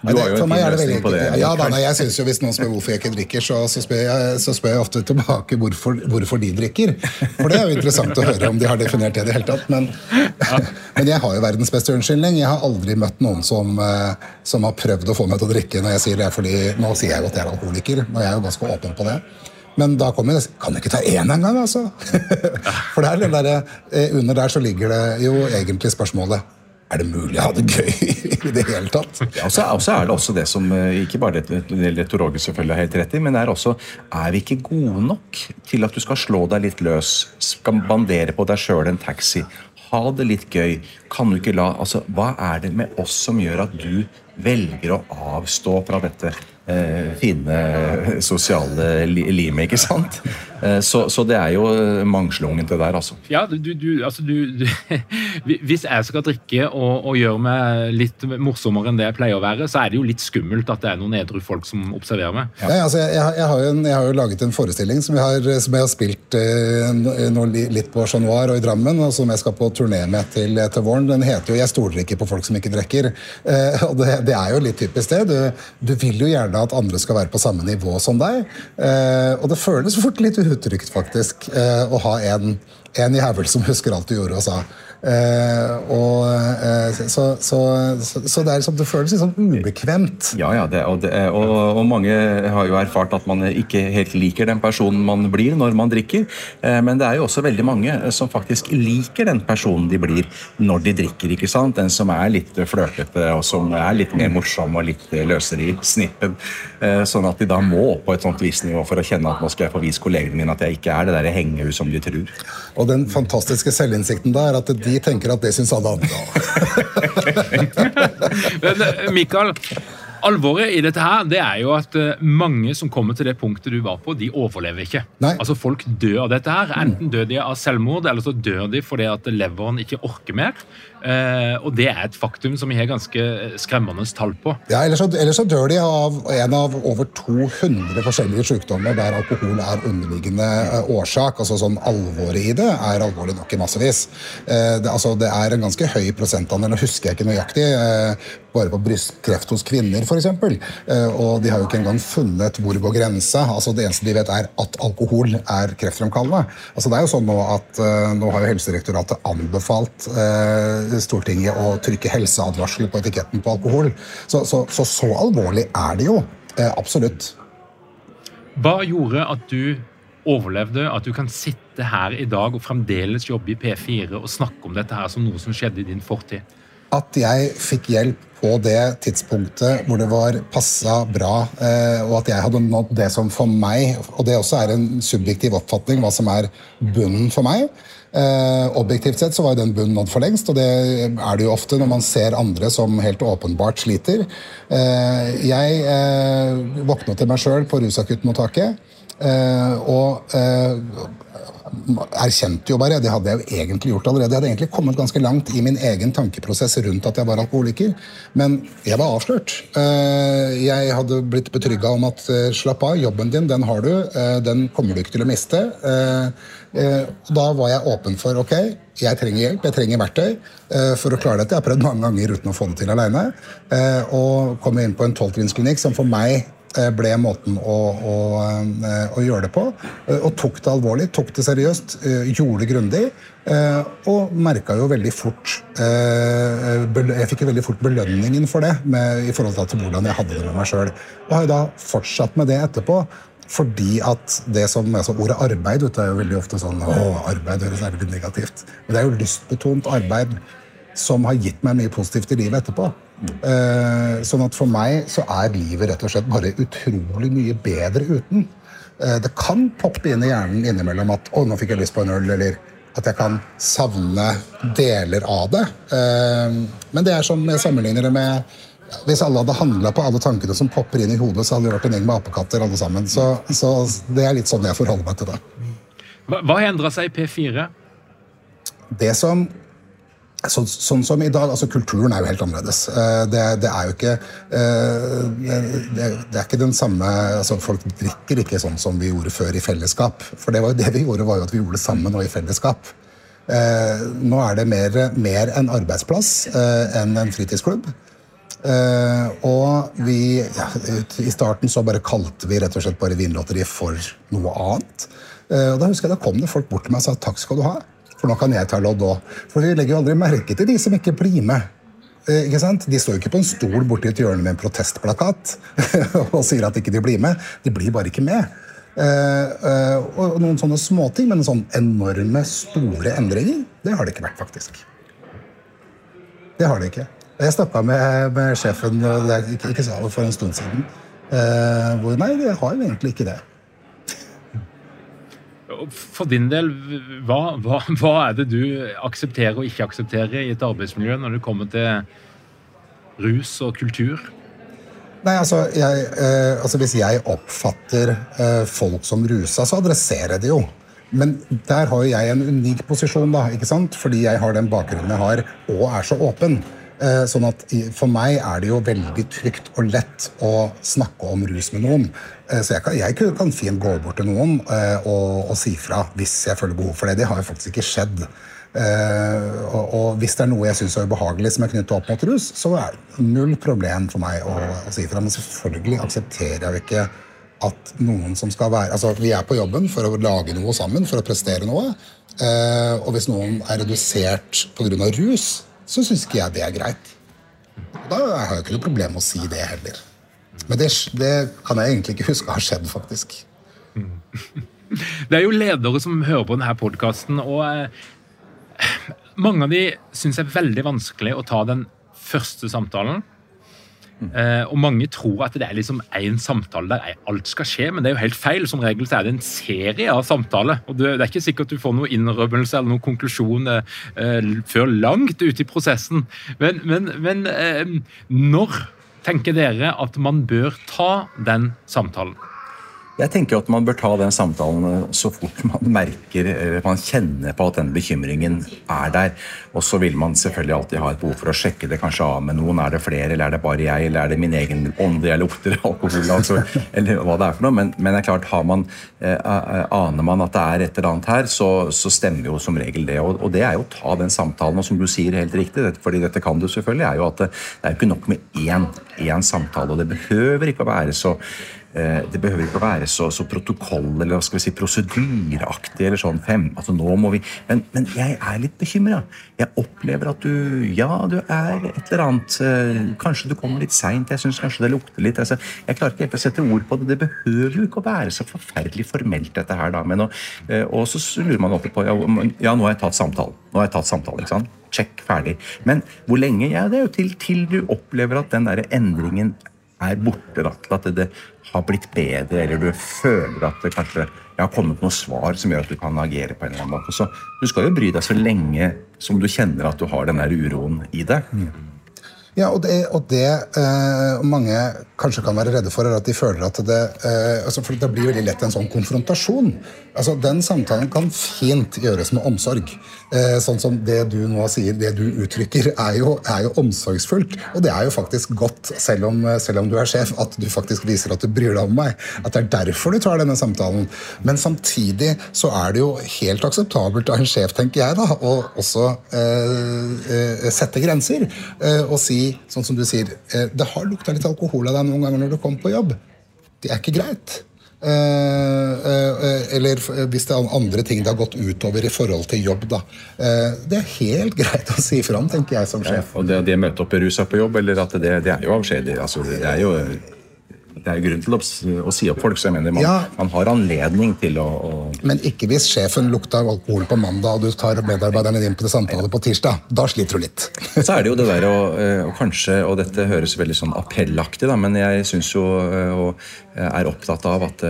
Du har jo en fin er løsning veldig på det. Ja, da, nei, jeg synes jo Hvis noen spør hvorfor jeg ikke drikker, så, så, spør jeg, så spør jeg ofte tilbake hvorfor, hvorfor de drikker. For det er jo interessant å høre om de har definert det i det hele tatt. Men, men jeg har jo verdens beste unnskyldning. Jeg har aldri møtt noen som, eh, som har prøvd å få meg til å drikke når jeg sier det fordi Nå sier jeg jo at jeg er alkoholiker, og jeg er jo ganske åpen på det. Men da kommer jeg Kan du ikke ta én en gang, altså? For det er der, eh, under der så ligger det jo egentlig spørsmålet Er det mulig å ha det gøy i det hele tatt? Ja, og så er det også det som eh, ikke bare det selvfølgelig har helt rett i, men er også er vi ikke gode nok til at du skal slå deg litt løs, skal bandere på deg sjøl en taxi, ha det litt gøy. Kan du ikke la altså, Hva er det med oss som gjør at du velger å avstå fra dette fine sosiale li limet, ikke sant? Eh, så, så det er jo eh, mangslungent, det der, altså. Ja, du, du, altså du, du Hvis jeg skal drikke og, og gjøre meg litt morsommere enn det jeg pleier å være, så er det jo litt skummelt at det er noen edru folk som observerer meg. Nei, altså, jeg, jeg, jeg, har jo en, jeg har jo laget en forestilling som jeg har, som jeg har spilt eh, nå li- litt på Chat Noir og i Drammen, og som jeg skal på turné med til, til våren. Den heter jo 'Jeg stoler ikke på folk som ikke drikker'. Eh, og det, det er jo litt typisk det. Du, du vil jo gjerne at andre skal være på samme nivå som deg. Eh, og det føles fort litt utrygt, faktisk, eh, å ha en, en jævel som husker alt du gjorde og sa og, uh, så, så, så, det er som det føles litt sånn ubekvemt. Ja, ja, det, og, det, og, og, mange har jo erfart at man ikke helt liker den personen man blir når man drikker. Uh, men det er jo også veldig mange som faktisk liker den personen de blir når de drikker. ikke sant? Den som er litt flørtete og som er litt mer morsom og litt løsere i snippen. Sånn at de da må opp på et sånt visnivå for å kjenne at nå skal jeg få vise kollegene mine at jeg ikke er det der hengehus som de tror. Og den fantastiske selvinnsikten da er at de tenker at det syns alle andre Men eh, Mikael, Alvoret i dette her, det er jo at eh, mange som kommer til det punktet du var på, de overlever ikke. Nei. Altså Folk dør av dette her. Enten dør de av selvmord, eller så dør de fordi at leveren ikke orker mer. Eh, og det er et faktum som vi har ganske skremmende tall på. Ja, Ellers så, ellers så dør de av en av over 200 forskjellige sykdommer der alkohol er underliggende eh, årsak. altså sånn Alvoret i det er alvorlig nok i massevis. Eh, det, altså, det er en ganske høy prosentandel, nå husker jeg ikke nøyaktig, eh, bare på brystkreft hos kvinner f.eks. Eh, og de har jo ikke engang funnet hvor går grensa. Altså, det eneste de vet, er at alkohol er kreftfremkallende. Altså, det er jo sånn Nå at uh, nå har jo Helsedirektoratet anbefalt uh, Stortinget å trykke helseadvarsel på etiketten på alkohol. Så så, så, så alvorlig er det jo. Uh, absolutt. Hva gjorde at du overlevde, at du kan sitte her i dag og fremdeles jobbe i P4 og snakke om dette her som noe som skjedde i din fortid? at jeg fikk hjelp på det tidspunktet hvor det var passa bra, eh, og at jeg hadde nådd det som for meg Og det også er en subjektiv oppfatning, hva som er bunnen for meg. Eh, objektivt sett så var jo den bunnen nådd for lengst, og det er det jo ofte når man ser andre som helt åpenbart sliter. Eh, jeg våkna til meg sjøl på rusakuttmottaket. og erkjente jo bare, det hadde jeg jo egentlig gjort allerede. Jeg hadde egentlig kommet ganske langt i min egen tankeprosess rundt at jeg var alkoholiker. Men jeg var avslørt. Eh, jeg hadde blitt betrygga om at eh, slapp av, jobben din, den har du. Eh, den kommer du ikke til å miste. Da var jeg åpen for ok, jeg trenger hjelp, jeg trenger verktøy for å klare dette. Jeg har prøvd mange ganger uten å få det til aleine. Og kom inn på en tolvtrinnsklinikk som for meg Eh, ble måten å, å, eh, å, gjøre det på. Eh, og tok det alvorlig, tok det seriøst, gjorde det grundig. Og merka jo veldig fort Jeg fikk jo veldig fort belønningen for det med, i forhold til hvordan jeg hadde det med meg sjøl. Og har jo da fortsatt med det etterpå. Fordi at det som, altså Ordet arbeid vet du, er jo veldig ofte sånn å, arbeid høres veldig negativt. Men det er jo lystbetont arbeid som har gitt meg mye positivt i livet etterpå. Eh, sånn at for meg så er livet rett og slett bare utrolig mye bedre uten. Eh, det kan poppe inn i hjernen innimellom at 'å, nå fikk jeg lyst på en øl', eller at jeg kan savne deler av det. Eh, men det er som jeg sammenligner det med hvis alle hadde handla på alle tankene som popper inn i hodet, så hadde vi vært en gjeng med apekatter alle sammen. Så, så, det er litt sånn jeg forholder meg til det. Hva, hva endra seg i P4? Det som så, sånn som i dag, altså Kulturen er jo helt annerledes. Eh, det, det er jo ikke eh, det, det, er ikke den samme altså Folk drikker ikke sånn som vi gjorde før i fellesskap. For det var jo det vi gjorde, var jo at vi gjorde det sammen og i fellesskap. Eh, nå er det mer, mer en arbeidsplass enn en fritidsklubb. Og vi ja, I starten så bare kalte vi rett og slett bare Vinlotteriet for noe annet. og Da husker jeg da kom det folk bort til meg og sa takk skal du ha. For nå kan jeg ta lodd òg. For vi legger jo aldri merke til de som ikke blir med. Uh, ikke sant? De står jo ikke på en stol borti et hjørne med en protestplakat og sier at ikke de blir med. De blir bare ikke med. Og noen sånne småting, men sånn enorme, store endringer, det har det ikke vært, faktisk. Det har det ikke. Jeg snakka med, med, sjefen ikke, ikke for en stund siden. hvor nei, jeg har egentlig ikke det. For din del, hva, hva, hva, er det du aksepterer og ikke aksepterer i et arbeidsmiljø når det kommer til rus og kultur? Nei, altså, jeg, eh, altså Hvis jeg oppfatter eh, folk som rusa, så adresserer jeg det jo. Men der har jo jeg en unik posisjon, da, ikke sant? fordi jeg har den bakgrunnen jeg har, og er så åpen. Eh, sånn at For meg er det jo veldig trygt og lett å snakke om rus med noen. Eh, så jeg kan, jeg kan fint gå bort til noen eh, og, og, si fra hvis jeg føler behov for det. Det har jo faktisk ikke skjedd. Og, og hvis det er noe jeg syns er ubehagelig som er knyttet opp mot rus, så er det null problem for meg å, å si fra. Men selvfølgelig aksepterer jeg jo ikke at noen som skal være Altså, vi er på jobben for å lage noe sammen, for å prestere noe. Og hvis noen er redusert pga. rus, så syns ikke jeg det er greit. Da har jeg ikke noe problem med å si det heller. Men det, det kan jeg egentlig ikke huske har skjedd, faktisk. Det er jo ledere som hører på denne podkasten, og eh, mange av de syns er veldig vanskelig å ta den første samtalen. Eh, og mange tror at det er liksom én samtale der alt skal skje, men det er jo helt feil. Som regel så er det en serie av samtaler. og Det er ikke sikkert du får noen innrømmelse eller noen konklusjon eh, før langt ute i prosessen. Men, men, men eh, når tenker dere at man bør ta den samtalen? Jeg tenker at man bør ta den samtalen så fort man merker man kjenner på at den bekymringen er der. Og så vil man selvfølgelig alltid ha et behov for å sjekke det kanskje av med noen. Er det flere, eller er det bare jeg, eller er det min egen ånde jeg lukter alkohol? Altså, eller hva det er for noe. Men, men det er klart, man, eh, aner man at det er et eller annet her, så, så stemmer jo som regel det. Og, og, det er jo å ta den samtalen. Og som du sier helt riktig, fordi dette kan du selvfølgelig, er jo at det, det er jo ikke nok med én, én samtale. Og det behøver ikke å være så Eh, det behøver ikke å være så, så protokoll- eller skal vi si, prosedyreaktig. eller sånn fem, altså nå må vi, Men, men jeg er litt bekymra. Jeg opplever at du Ja, du er et eller annet eh, Kanskje du kommer litt seint. Jeg syns kanskje det lukter litt. Altså, jeg klarer ikke helt å sette ord på det. Det behøver jo ikke å være så forferdelig formelt, dette her. da, men og, eh, og så lurer man alltid på ja, ja, nå har jeg tatt samtalen. Nå har jeg tatt samtalen, ikke sant? Check, ferdig. Men hvor lenge? Ja, det er jo til, til du opplever at den der endringen er borte. Da, at det, har blitt bedre, eller du føler at det kanskje har kommet noen svar som gjør at du kan agere på en eller annen måte. Så du skal jo bry deg så lenge som du kjenner at du har den der uroen i deg. Ja, og det, og det eh, mange kanskje kan være redde for, er at de føler at det eh, altså For det blir veldig lett en sånn konfrontasjon. Altså, Den samtalen kan fint gjøres med omsorg. Eh, sånn som det du nå sier, det du uttrykker, er jo, er jo omsorgsfullt. Og det er jo faktisk godt, selv om, selv om, du er sjef, at du faktisk viser at du bryr deg om meg. At det er derfor du tar denne samtalen. Men samtidig så er det jo helt akseptabelt av en sjef, tenker jeg, da, å også eh, eh sette grenser. Eh, og si sånn som du sier, det har lukta litt alkohol av deg noen ganger når du kom på jobb. Det er ikke greit. Eh, eh, eller hvis det er andre ting det har gått utover i forhold til jobb. Da. det er helt greit å si fram, tenker jeg som sjef. Ja, og det, det møte opp berusa på jobb, eller at det, det er jo avskjedig. Altså, det er jo det er jo grunn til å, å, si opp folk, så jeg mener man, ja. man har anledning til å, å, Men ikke hvis sjefen lukter alkohol på mandag, og du tar medarbeiderne inn på samtale på tirsdag. Da sliter du litt. så er det jo det der å og kanskje, og dette høres veldig sånn appellaktig, da, men jeg syns jo og er opptatt av at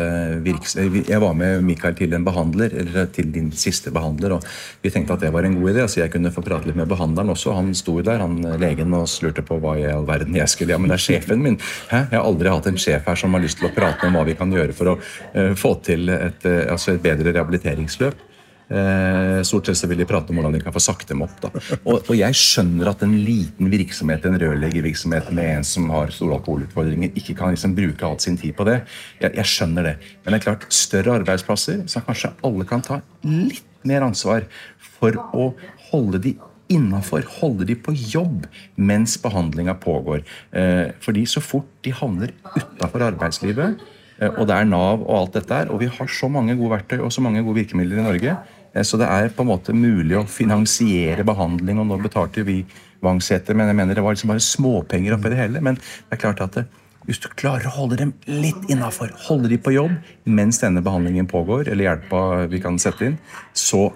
virks, Jeg var med Mikael til en behandler, eller til din siste behandler, og vi tenkte at det var en god idé, så jeg kunne få prate litt med behandleren også. Han sto der, han legen, og lurte på hva i all verden jeg skulle Ja, men det er sjefen min! Hæ? Jeg har aldri hatt en sjef her som har lyst til å prate om hva vi kan gjøre for å uh, få til et, uh, altså et bedre rehabiliteringsløp. Uh, stort sett så vil de prate om hvordan de kan få sagt dem opp. Og, og, jeg skjønner at en liten virksomhet, en rørleggervirksomhet med en som har store alkoholutfordringer, ikke kan liksom bruke alt sin tid på det. Jeg, jeg, skjønner det. Men det er klart, større arbeidsplasser, så kanskje alle kan ta litt mer ansvar for å holde de innafor, holde de på jobb mens behandlinga pågår. Eh, fordi så fort de havner utafor arbeidslivet, eh, og det er Nav og alt dette her, og vi har så mange gode verktøy og så mange gode virkemidler i Norge, eh, så det er på en måte mulig å finansiere behandling, og nå betalte vi Vangseter, men jeg mener det var liksom bare småpenger oppi det hele. Men det er klart at det, hvis du klarer å holde dem litt innafor, holde de på jobb mens denne behandlingen pågår, eller hjelpa vi kan sette inn, så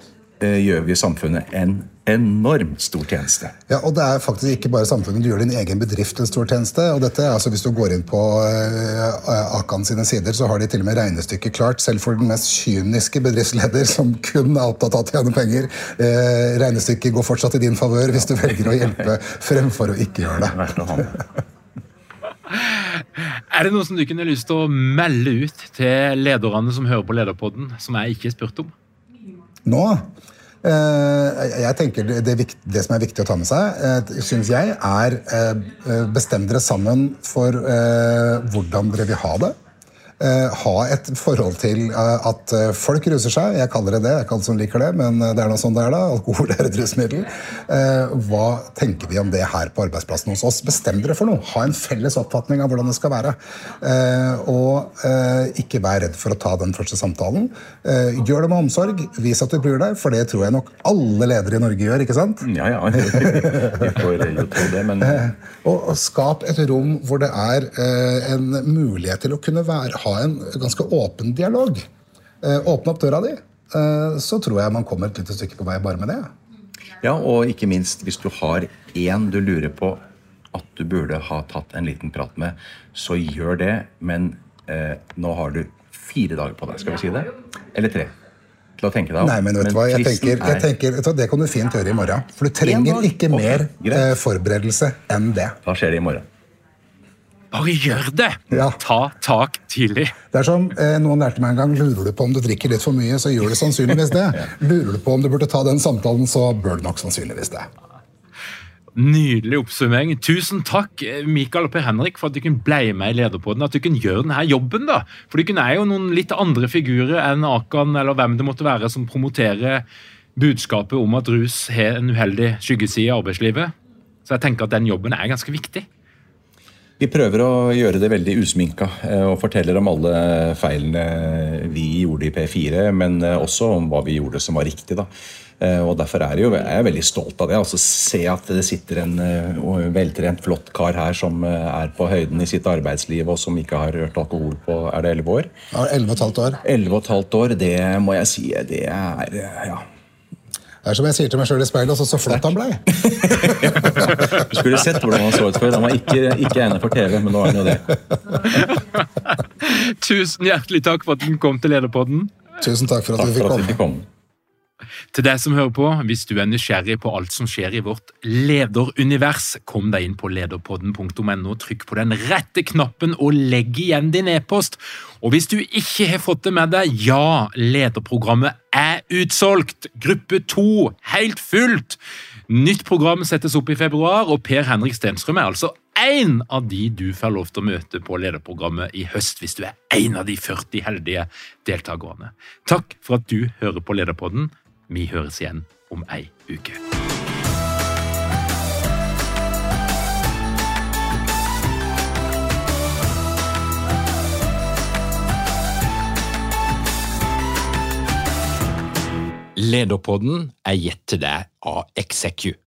eh, gjør vi samfunnet en enormt stor tjeneste. Ja, og det er faktisk ikke bare samfunnet. Du gjør din egen bedrift en stor tjeneste. og dette, altså Hvis du går inn på uh, Akan sine sider, så har de til og med regnestykket klart. Selv for den mest kyniske bedriftsleder som kun er opptatt av å tjene penger. Uh, regnestykket går fortsatt i din favør hvis du velger å hjelpe fremfor å ikke gjøre det. er det noe som du kunne lyst til å melde ut til lederne som hører på Lederpodden, som jeg ikke har spurt om? Nå? Eh, jeg tenker det, det, som er viktig å ta med seg, eh, syns jeg, er eh, bestem dere sammen for hvordan dere vil ha det. Eh, ha et forhold til eh, at eh, folk ruser seg. Jeg kaller det det, jeg er ikke alle som liker det, men det er noe sånn det er da. Alkohol er et rusmiddel. Hva tenker vi om det her på arbeidsplassen hos oss? Bestem dere for noe. Ha en felles oppfatning av hvordan det skal være. Og ikke vær redd for å ta den første samtalen. Gjør det med omsorg. Vis at du bryr deg, for det tror jeg nok alle ledere i Norge gjør. ikke sant? Ja, ja. Vi får jo tro det, men Og skap et rom hvor det er en mulighet til å kunne være, ha en ganske åpen dialog. Åpne opp døra di, så tror jeg man kommer et lite stykke på vei bare med det. Ja, og ikke minst hvis du har én du lurer på at du burde ha tatt en liten prat med, så gjør det. Men eh, nå har du fire dager på deg, skal vi si det? Eller tre? Til å tenke deg om. Nei, men vet du hva? Jeg tenker, jeg tenker, Det kan du fint gjøre i morgen. For du trenger ikke mer okay, forberedelse enn det. Da skjer det i morgen. Bare gjør det! Ja. Ta tak tidlig. Det er som eh, Noen lærte meg en gang lurer du på om du drikker litt for mye, så gjør du sannsynligvis det. Lurer du på om du burde ta den samtalen, så bør du nok sannsynligvis det. Nydelig oppsummering. Tusen takk Mikael og Per Henrik, for at dere ble med i Lederpodden. At dere gjør denne jobben. da. For dere er jo noen litt andre figurer enn Akan eller hvem det måtte være som promoterer budskapet om at rus har en uheldig skyggeside i arbeidslivet. Så jeg tenker at den jobben er ganske viktig. Vi prøver å gjøre det veldig usminka eh, og forteller om alle feilene vi gjorde i P4, men eh, også om hva vi gjorde som var riktig. da. Eh, og Derfor er jeg, jo, jeg er veldig stolt av det. altså Se at det sitter en veltrent, flott kar her som er på høyden i sitt arbeidsliv og som ikke har rørt alkohol på er det 11 år? Ja, 11 15 år. 11 15 år, Det må jeg si det er ja, det er som jeg sier til meg sjøl i speilet, også så flott han blei. du skulle sett hvordan han så ut før. Han var ikke, ikke egnet for TV, men nå er han jo det. Tusen hjertelig takk for at du kom til Lederpodden. Tusen takk for at takk du fikk komme. Til deg som hører på, hvis du er nysgjerrig på alt som skjer i vårt lederunivers, kom deg inn på lederpodden.no, trykk på den rette knappen og legg igjen din e-post. Og hvis du ikke har fått det med deg, ja, lederprogrammet er utsolgt! Gruppe to, helt fullt! Nytt program settes opp i februar, og Per Henrik Stenstrøm er altså én av de du får lov til å møte på lederprogrammet i høst, hvis du er en av de 40 heldige deltakerne. Takk for at du hører på Lederpodden. Vi høres igjen om ei uke. Lederpodden er gitt til deg av Execu.